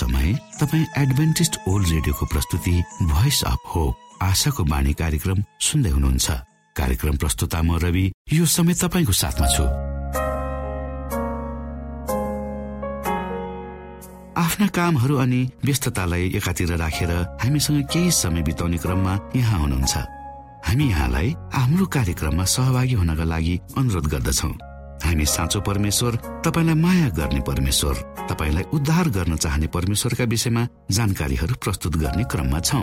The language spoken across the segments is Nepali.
समय तपाईँ एडभेन्टिस्ट ओल्ड रेडियोको प्रस्तुति भोइस अफ होप आशाको बाणी कार्यक्रम सुन्दै हुनुहुन्छ। कार्यक्रम प्रस्तुता म रवि यो समय तपाईँको साथमा छु। आफ्ना कामहरू अनि व्यस्ततालाई एकातिर राखेर हामीसँग केही समय बिताउने क्रममा यहाँ हुनुहुन्छ। हामी यहाँलाई हाम्रो कार्यक्रममा सहभागी हुनका लागि अनुरोध गर्दछौँ। हामी साँचो परमेश्वर तपाईँलाई माया गर्ने परमेश्वर तपाईँलाई उद्धार गर्न चाहने परमेश्वरका विषयमा जानकारीहरू प्रस्तुत गर्ने क्रममा छौ।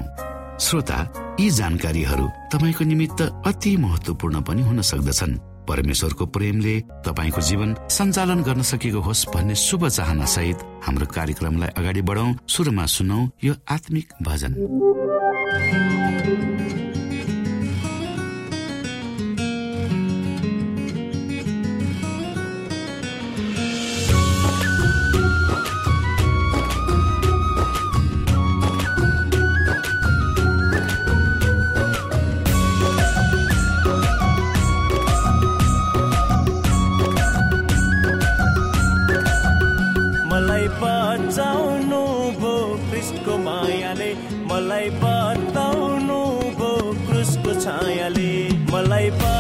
श्रोता यी जानकारीहरू तपाईँको निमित्त अति महत्वपूर्ण पनि हुन सक्दछन्। परमेश्वरको प्रेमले तपाईँको जीवन सञ्चालन गर्न सकेको होस् भन्ने शुभ चाहना सहित हाम्रो कार्यक्रमलाई अगाडि बढाउ। सुरुमा सुनौ यो आत्मिक भजन। life.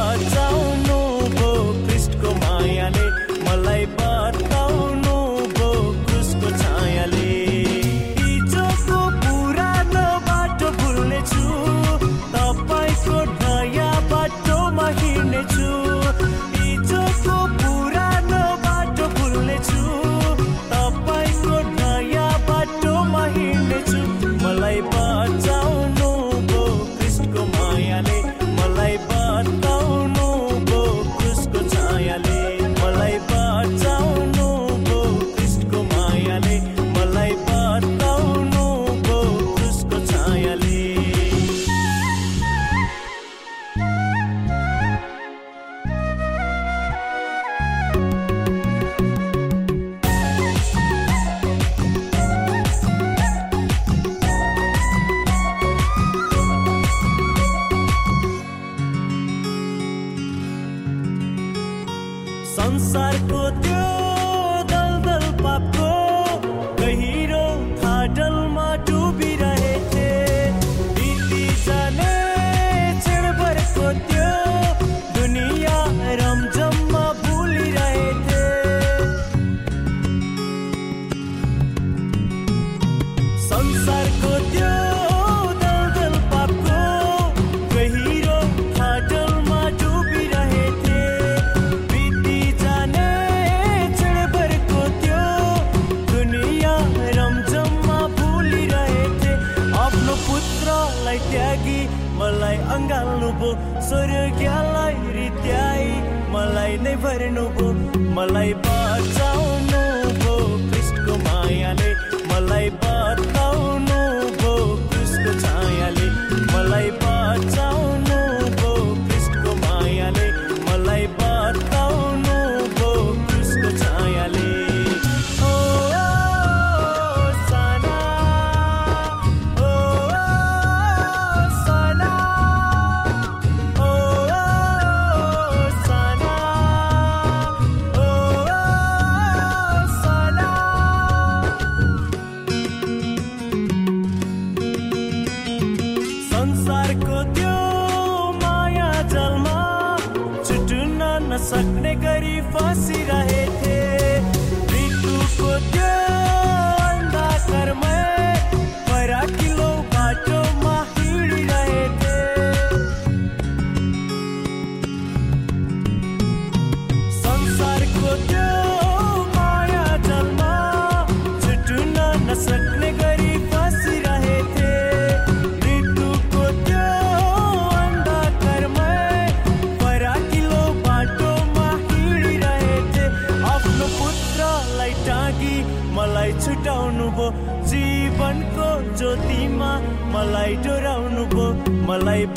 गर्नु मलाई बचा मलाई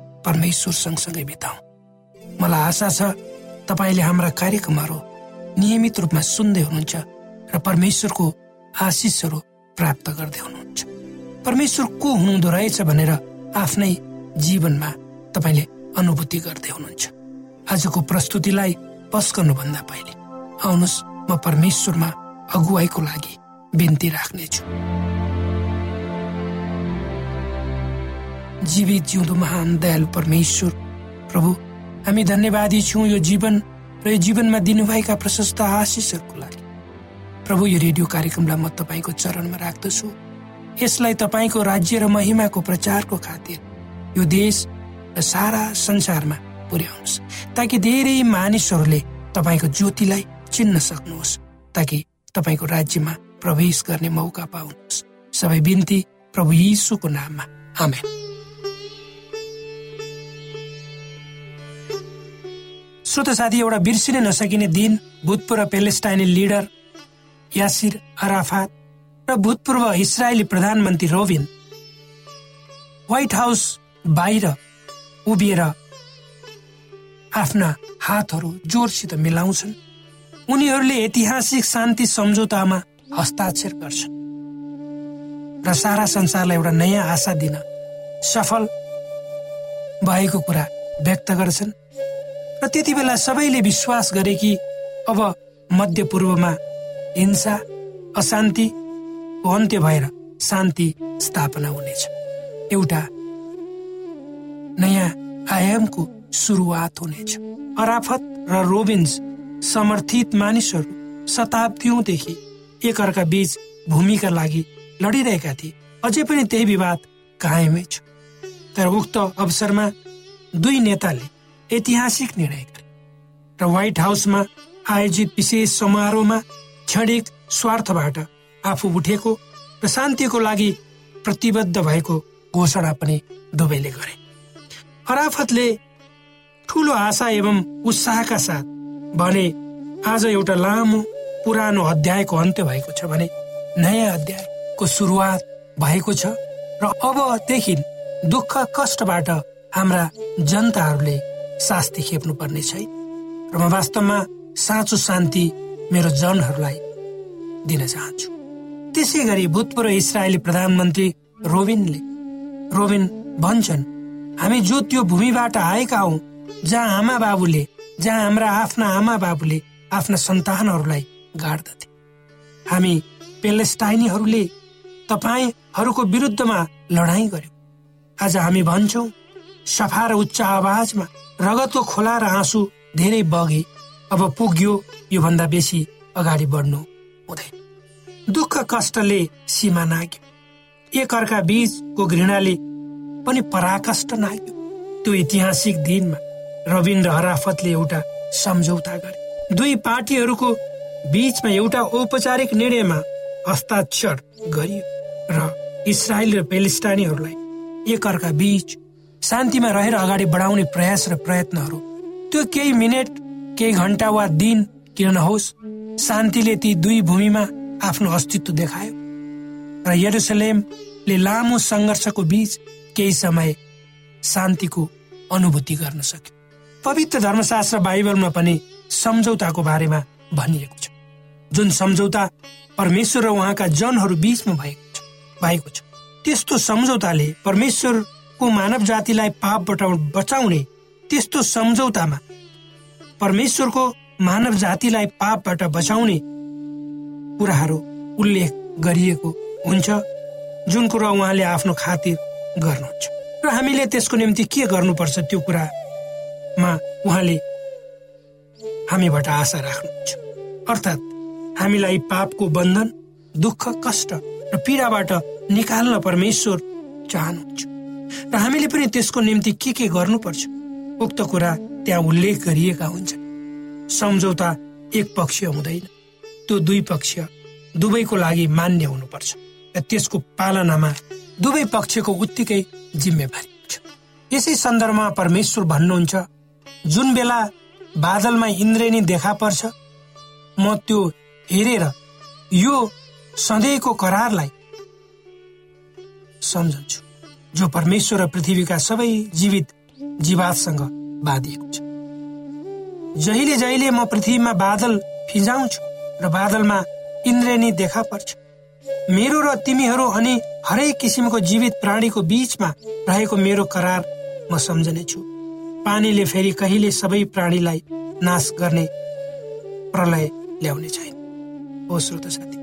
परमेश्वर सँगसँगै बिताउँ मलाई आशा छ तपाईँले हाम्रा कार्यक्रमहरू नियमित रूपमा सुन्दै हुनुहुन्छ र परमेश्वरको आशिषहरू प्राप्त गर्दै हुनुहुन्छ। परमेश्वर को हुनुहुँदो रहेछ भनेर आफ्नै जीवनमा तपाईँले अनुभूति गर्दै हुनुहुन्छ। आजको प्रस्तुतिलाई पस गर्नुभन्दा पहिले आउनुहोस् म परमेश्वरमा अगुवाईको लागि बिन्ती राख्नेछु। जीवित जिउँदो महान दयालु परमेश्वर। प्रभु हामी धन्यवादी छौँ यो जीवन र यो जीवनमा दिनुभएका प्रशस्त आशिषहरूको लागि। प्रभु यो रेडियो कार्यक्रमलाई म तपाईँको चरणमा राख्दछु। यसलाई तपाईँको राज्य र महिमाको प्रचारको खातिर यो देश र सारा संसारमा पुर्याउनुहोस् ताकि धेरै मानिसहरूले तपाईँको ज्योतिलाई चिन्न सक्नुहोस् ताकि तपाईँको राज्यमा प्रवेश गर्ने मौका पाउनुहोस्। सबै बिन्ती प्रभु यीशुको नाममा। आमेन। श्रोत साथी एउटा बिर्सिन नसकिने दिन भूतपूर्व पेलेस्टाइनी लिडर यासिर अराफात र भूतपूर्व इसरायली प्रधानमन्त्री रोबिन व्हाइट हाउस बाहिर उभिएर आफ्ना हातहरू जोरसित मिलाउँछन्। उनीहरूले ऐतिहासिक शान्ति सम्झौतामा हस्ताक्षर गर्छन् र सारा संसारलाई एउटा नयाँ आशा दिन सफल भएको कुरा व्यक्त गर्छन्। र त्यति बेला सबैले विश्वास गरे कि अब मध्य पूर्वमा हिंसा अशान्तिको अन्त्य भएर शान्ति स्थापना हुनेछ। एउटा नयाँ आयामको सुरुवात हुनेछ। अराफत र रोबिन्स समर्थित मानिसहरू शताब्दीदेखि एकअर्का बीच भूमिका लागि लडिरहेका थिए। अझै पनि त्यही विवाद कायमै छ। तर उक्त अवसरमा दुई नेताले ऐतिहासिक निर्णय। गरे र व्हाइट हाउसमा आयोजित विशेष समारोहमा क्षणिक स्वार्थबाट आफू उठेको र शान्तिको लागि प्रतिबद्ध भएको घोषणा पनि दुवैले गरे। अराफतले ठुलो आशा एवं उत्साहका साथ भने आज एउटा लामो पुरानो अध्यायको अन्त्य भएको छ भने नयाँ अध्यायको सुरुवात भएको छ र अबदेखि दुःख कष्टबाट हाम्रा जनताहरूले शास्ति खेप्नु पर्ने छैन र म वास्तवमा साँचो शान्ति मेरो जनहरूलाई दिन चाहन्छु। त्यसै गरी भूतपूर्व इसरायली प्रधानमन्त्री रोबिनले रोबिन भन्छन् हामी जो त्यो भूमिबाट आएका हौ जहाँ आमा बाबुले जहाँ हाम्रा आफ्ना आमा बाबुले आफ्ना सन्तानहरूलाई गाड्दथे। हामी पेलेस्टाइनीहरूले तपाईँहरूको विरुद्धमा लडाईँ गर्यौँ। आज हामी भन्छौ सफा र उच्च आवाजमा रगतको खोला र आँसु धेरै बगे अब पुग्यो योभन्दा बेसी अगाडि बढ्नु हुँदैन। दुःख कष्टले सीमा नाग्यो। एक अर्का बीचको घृणाले पनि पराकष्ट नाग्यो। त्यो ऐतिहासिक दिनमा रविन र हराफतले एउटा सम्झौता गरे। दुई पार्टीहरूको बीचमा एउटा औपचारिक निर्णयमा हस्ताक्षर गरियो र इसरायल र पेलिस्तानीहरूलाई एक अर्का बीच शान्तिमा रहेर अगाडि बढाउने प्रयास र प्रयत्नहरू। त्यो केही मिनट केही घन्टा वा दिन किन नहोस् शान्तिले ती दुई भूमिमा आफ्नो अस्तित्व देखायो। र यरुसलेमले लामो सङ्घर्षको बीच केही समय शान्तिको अनुभूति गर्न सक्यो। पवित्र धर्मशास्त्र बाइबलमा पनि सम्झौताको बारेमा भनिएको छ। जुन सम्झौता परमेश्वर र उहाँका जनहरू बीचमा भएको छ भएको छ त्यस्तो सम्झौताले परमेश्वरको मानव जातिलाई पापबाट बचाउने त्यस्तो सम्झौतामा परमेश्वरको मानव जातिलाई पापबाट बचाउने कुराहरू उल्लेख गरिएको हुन्छ जुन कुरा उहाँले आफ्नो खातिर गर्नुहुन्छ। र हामीले त्यसको निम्ति के गर्नुपर्छ त्यो कुरामा उहाँले हामीबाट आशा राख्नुहुन्छ। अर्थात् हामीलाई पापको बन्धन दुःख कष्ट र पीडाबाट निकाल्न परमेश्वर चाहनुहुन्छ। र हामीले पनि त्यसको निम्ति के के गर्नुपर्छ? उक्त कुरा त्यहाँ उल्लेख गरिएका हुन्छन्। सम्झौता एक पक्षीय हुँदैन त्यो दुई पक्षीय दुवैको लागि मान्य हुनुपर्छ र त्यसको पालनामा दुवै पक्षको उत्तिकै जिम्मेवारी हुन्छ। यसै सन्दर्भमा परमेश्वर भन्नुहुन्छ जुन बेला बादलमा इन्द्रेणी देखा पर्छ म त्यो हेरेर यो सधैँको करारलाई सम्झन्छु। जो परमेश्वर र पृथ्वीका सबै जीवित जीवातसँग बाँधिएको छ। जहिले जहिले म पृथ्वीमा बादल फिजाउँछु र बादलमा इन्द्रेणी देखा पर्छ। मेरो र तिमीहरू अनि हरेक किसिमको जीवित प्राणीको बीचमा रहेको मेरो करार म सम्झने छु पानीले फेरि कहिले सबै प्राणीलाई नाश गर्ने प्रलय ल्याउने छैन। हो श्रोत साथी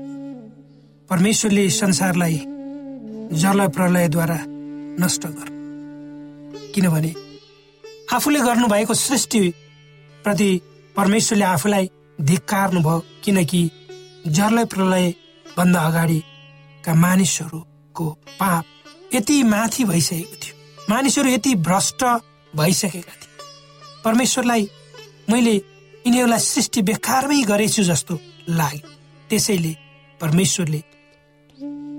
परमेश्वरले संसारलाई जल प्रलयद्वारा नष्ट गर किनभने आफूले गर्नुभएको सृष्टि प्रति परमेश्वरले आफूलाई धिक्कार्नु भयो किनकि जल प्रलय भन्दा अगाडिका मानिसहरूको पाप यति माथि भइसकेको थियो। मानिसहरू यति भ्रष्ट भइसकेका थिए। परमेश्वरलाई मैले यिनीहरूलाई सृष्टि बेकारमै गरेछु जस्तो लाग्यो। त्यसैले परमेश्वरले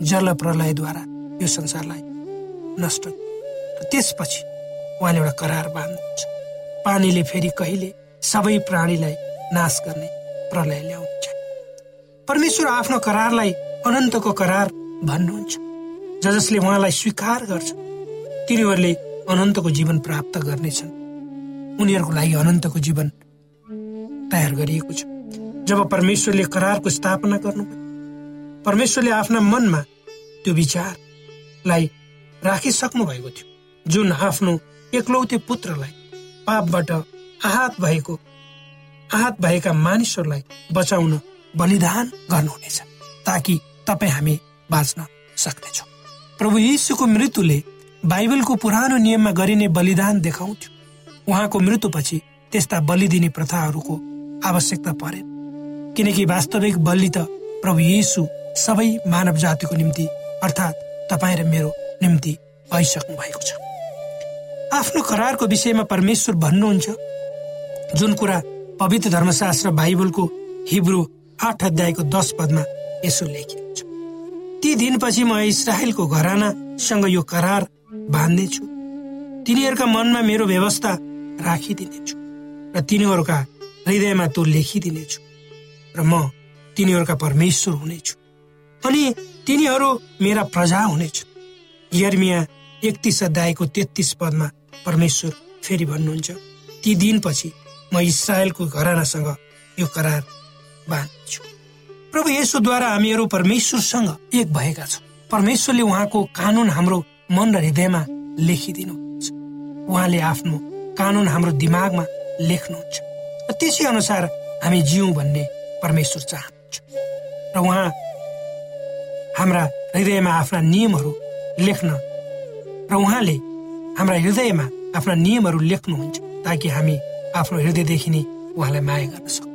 जल प्रलयद्वारा यो संसारलाई नष्ट त्यसपछि उहाँले एउटा करार बाँध्नुहुन्छ। पानीले फेरि कहिले सबै प्राणीलाई नाश गर्ने प्रलय ल्याउनुहुन्छ परमेश्वर आफ्नो करारलाई अनन्तको करार भन्नुहुन्छ। ज जसले उहाँलाई स्वीकार गर्छ तिनीहरूले अनन्तको जीवन प्राप्त गर्नेछन्। उनीहरूको लागि अनन्तको जीवन तयार गरिएको छ। जब परमेश्वरले करारको स्थापना गर्नुभयो परमेश्वरले आफ्ना मनमा त्यो विचारलाई राखिसक्नु भएको थियो। जुन आफ्नो एकलौते पुत्रलाई पापबाट आहत भएको आहत भएका मानिसहरूलाई बचाउन बलिदान गर्नुहुनेछ ताकि तपाईँ हामी बाँच्न सक्नेछौँ। प्रभु यीशुको मृत्युले बाइबलको पुरानो नियममा गरिने बलिदान देखाउँथ्यो। उहाँको मृत्युपछि त्यस्ता बलि दिने प्रथाहरूको आवश्यकता परेन। किनकि वास्तविक बलि त प्रभु यीशु सबै मानव जातिको निम्ति अर्थात् तपाईँ र मेरो निम्ति भइसक्नु भएको छ। आफ्नो करारको विषयमा परमेश्वर भन्नुहुन्छ जुन कुरा पवित्र धर्मशास्त्र बाइबलको हिब्रू आठ अध्यायको दश पदमा यसो लेखिएको छ। ती दिनपछि म इसरायलको घरानासँग यो करार बाँध्नेछु। तिनीहरूका मनमा मेरो व्यवस्था राखिदिनेछु र तिनीहरूका हृदयमा त्यो लेखिदिनेछु र म तिनीहरूका परमेश्वर हुनेछु। अनि तिनीहरू मेरा प्रजा हुनेछु यर्मिया एकतिस अध्यायको तेत्तिस पदमा परमेश्वर फेरि भन्नुहुन्छ ती दिनपछि म इसरायलको घरानासँग यो करार बाँध्छु। प्रभु यसोद्वारा हामीहरू परमेश्वरसँग एक भएका छौँ। परमेश्वरले उहाँको कानुन हाम्रो मन र हृदयमा लेखिदिनुहुन्छ। उहाँले आफ्नो कानुन हाम्रो दिमागमा लेख्नुहुन्छ। र त्यसै अनुसार हामी जिउँ भन्ने परमेश्वर चाहनुहुन्छ। र उहाँ हाम्रा हृदयमा आफ्ना नियमहरू लेख्न। र उहाँले हाम्रा हृदयमा आफ्ना नियमहरू लेख्नुहुन्छ ताकि हामी आफ्नो हृदयदेखि नै उहाँलाई माया गर्न सकौँ।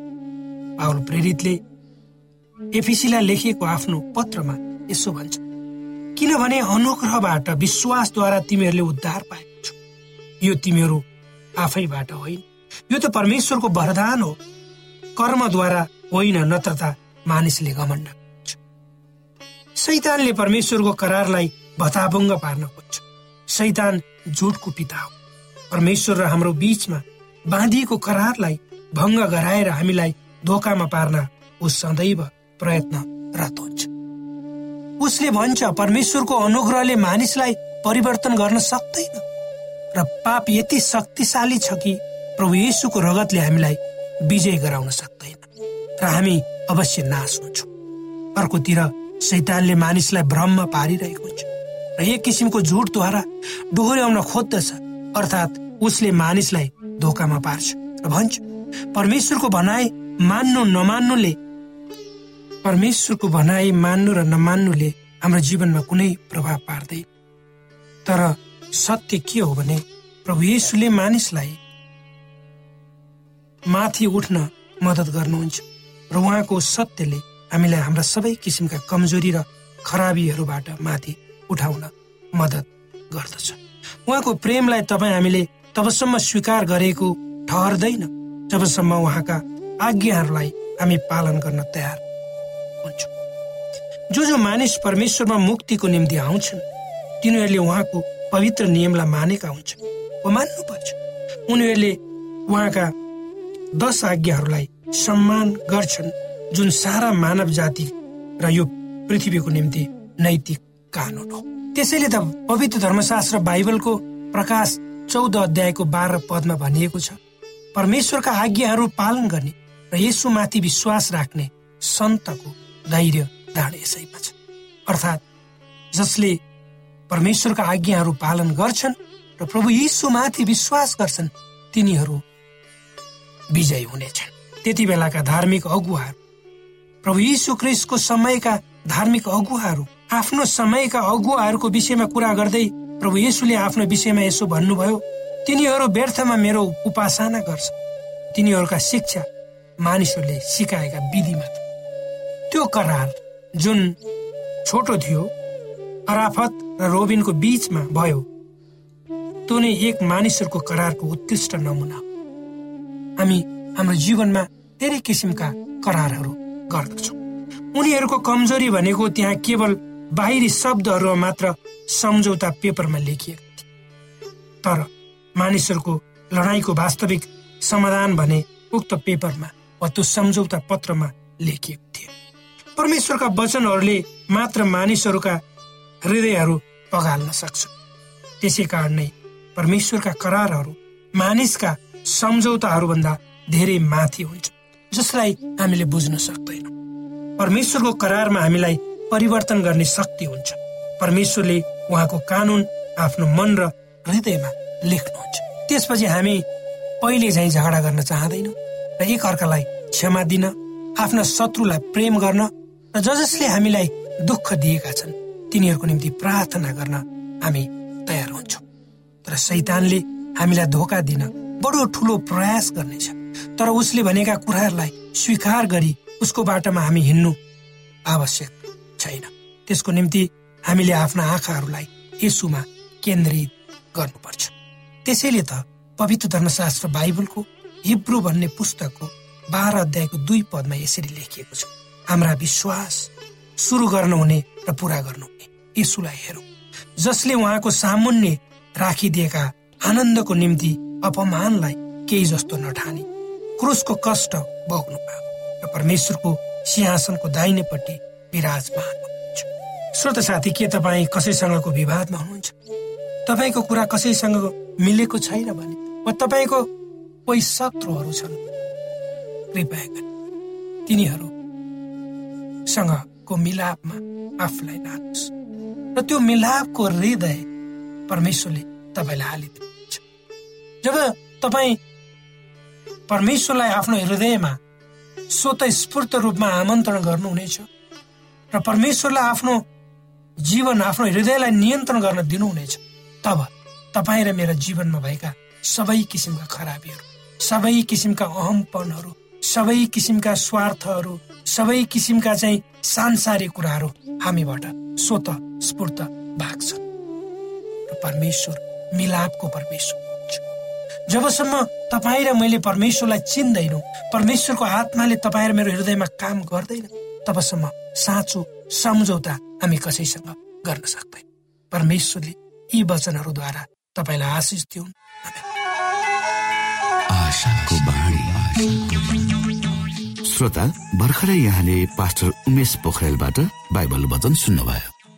पावल प्रेरितले एफिसीलाई लेखिएको आफ्नो पत्रमा यसो भन्छ किनभने अनुग्रहबाट विश्वासद्वारा तिमीहरूले उद्धार पाएको छौ। यो तिमीहरू आफैबाट होइन। यो त परमेश्वरको वरदान हो। कर्मद्वारा होइन नत्र त मानिसले घमण्ड शैतानले परमेश्वरको करारलाई भताभङ्ग पार्न खोज्छ। शैतान झुटको पिता हो। परमेश्वर र हाम्रो बीचमा बाँधिएको करारलाई भङ्ग गराएर हामीलाई धोकामा पार्न ऊ सदैव प्रयत्नरत हुन्छ। उसले भन्छ परमेश्वरको अनुग्रहले मानिसलाई परिवर्तन गर्न सक्दैन। र पाप यति शक्तिशाली छ कि प्रभु येशूको रगतले हामीलाई विजय गराउन सक्दैन। र हामी अवश्य नाश हुन्छौँ। अर्कोतिर शैतानले मानिसलाई भ्रममा पारिरहेको हुन्छ। र एक किसिमको झुटद्वारा डोहोऱ्याउन खोज्दछ। अर्थात् उसले मानिसलाई धोकामा पार्छ। र भन्छ परमेश्वरको भनाई मान्नु नमान्नुले परमेश्वरको भनाई मान्नु र नमान्नुले हाम्रो जीवनमा कुनै प्रभाव पार्दैन। तर सत्य के हो भने प्रभु येशूले मानिसलाई माथि उठ्न मद्दत गर्नुहुन्छ र उहाँको सत्यले हामीलाई हाम्रा सबै किसिमका कमजोरी र खराबीहरूबाट माथि उठाउन मद्दत गर्दछ। उहाँको प्रेमलाई तपाईँ हामीले तबसम्म स्वीकार गरेको ठहर्दैन। जबसम्म उहाँका आज्ञाहरूलाई हामी पालन गर्न तयार हुन्छौँ। जो जो मानिस परमेश्वरमा मुक्तिको निम्ति आउँछन् तिनीहरूले उहाँको पवित्र नियमलाई मानेका हुन्छन् वा मान्नुपर्छ। उनीहरूले उहाँका दश आज्ञाहरूलाई सम्मान गर्छन् जुन सारा मानव जाति र यो पृथ्वीको निम्ति नैतिक कानुन हो। त्यसैले त पवित्र धर्मशास्त्र बाइबलको प्रकाश चौध अध्यायको बाह्र पदमा भनिएको छ। परमेश्वरका आज्ञाहरू पालन गर्ने र यसोमाथि विश्वास राख्ने सन्तको धैर्य ढाड यसैमा छ। अर्थात् जसले परमेश्वरका आज्ञाहरू पालन गर्छन् र प्रभु यीशुमाथि विश्वास गर्छन् तिनीहरू विजयी हुनेछन्। त्यति बेलाका धार्मिक अगुवाहरू प्रभु यीशु क्रिस्टको समयका धार्मिक अगुवाहरू आफ्नो समयका अगुवाहरूको विषयमा कुरा गर्दै प्रभु येशूले आफ्नो विषयमा यसो भन्नुभयो तिनीहरू व्यर्थमा मेरो उपासना गर्छ। तिनीहरूका शिक्षा मानिसहरूले सिकाएका विधिमा त्यो करार जुन छोटो थियो अराफत र रोबिनको बीचमा भयो त्यो नै एक मानिसहरूको करारको उत्कृष्ट नमुना हामी हाम्रो जीवनमा धेरै किसिमका करारहरू गर्दछौँ। उनीहरूको कमजोरी भनेको त्यहाँ केवल बाहिरी शब्दहरू मात्र सम्झौता पेपरमा लेखिएको थियो। तर मानिसहरूको लडाईँको वास्तविक समाधान भने उक्त पेपरमा वा त्यो सम्झौता पत्रमा लेखिएको थियो। परमेश्वरका वचनहरूले मात्र मानिसहरूका हृदयहरू पगाल्न सक्छ। त्यसै कारण नै परमेश्वरका करारहरू मानिसका सम्झौताहरूभन्दा धेरै माथि हुन्छ जसलाई हामीले बुझ्न सक्दैनौँ। परमेश्वरको करारमा हामीलाई परिवर्तन गर्ने शक्ति हुन्छ। परमेश्वरले उहाँको कानुन आफ्नो मन र हृदयमा लेख्नुहुन्छ। त्यसपछि हामी पहिले झैँ झगडा गर्न चाहँदैनौँ र एक अर्कालाई क्षमा दिन आफ्ना शत्रुलाई प्रेम गर्न र ज जसले हामीलाई दुःख दिएका छन् तिनीहरूको निम्ति प्रार्थना गर्न हामी तयार हुन्छौँ। तर शैतानले हामीलाई धोका दिन बडो ठुलो प्रयास गर्नेछ। तर उसले भनेका कुराहरूलाई स्वीकार गरी उसको बाटोमा हामी हिँड्नु आवश्यक छैन। त्यसको निम्ति हामीले आफ्ना आँखाहरूलाई यसुमा केन्द्रित गर्नुपर्छ। त्यसैले त पवित्र धर्मशास्त्र बाइबलको हिब्रू भन्ने पुस्तकको बाह्र अध्यायको दुई पदमा यसरी लेखिएको छ। हाम्रा विश्वास सुरु गर्नुहुने र पुरा गर्नुहुने। यसुलाई हेरौँ। जसले उहाँको सामुन्ने राखिदिएका आनन्दको निम्ति अपमानलाई केही जस्तो नठानी। क्रुसको कष्ट भोग्नु भयो परमेश्वरको सिंहासनको दाहिनेपट्टि विराजमान हुनुहुन्छ। श्रोत साथी के तपाईँ कसैसँगको विवादमा हुनुहुन्छ? तपाईँको कुरा कसैसँग मिलेको छैन भने वा तपाईँको कोही शत्रुहरू छन्? कृपया गरी तिनीहरूसँगको मिलापमा आफूलाई लानुहोस् र त्यो मिलापको हृदय परमेश्वरले तपाईँलाई हालिदिनुहुन्छ। जब तपाईँ परमेश्वरलाई आफ्नो हृदयमा स्वत स्फूर्त रूपमा आमन्त्रण गर्नुहुनेछ र परमेश्वरलाई आफ्नो जीवन आफ्नो हृदयलाई नियन्त्रण गर्न दिनुहुनेछ। तब तपाईँ र मेरो जीवनमा भएका सबै किसिमका खराबीहरू सबै किसिमका अहमपनहरू सबै किसिमका स्वार्थहरू सबै किसिमका चाहिँ सांसारिक कुराहरू हामीबाट स्वत स्फूर्त भाग्छन् र परमेश्वर मिलापको परमेश्वर। जबसम्म तपाईँ र मैले परमेश्वरलाई चिन्दैनौँ परमेश्वरको आत्माले तपाईँ र मेरो हृदयमा काम गर्दैन तबसम्म साँचो सम्झौता हामी कसैसँग गर्न सक्दैन। परमेश्वरले यी वचनहरूद्वारा तपाईँलाई आशिष दिउन्। श्रोता भर्खरै यहाँले पास्टर उमेश पोखरेलबाट बाइबल वचन सुन्नुभयो।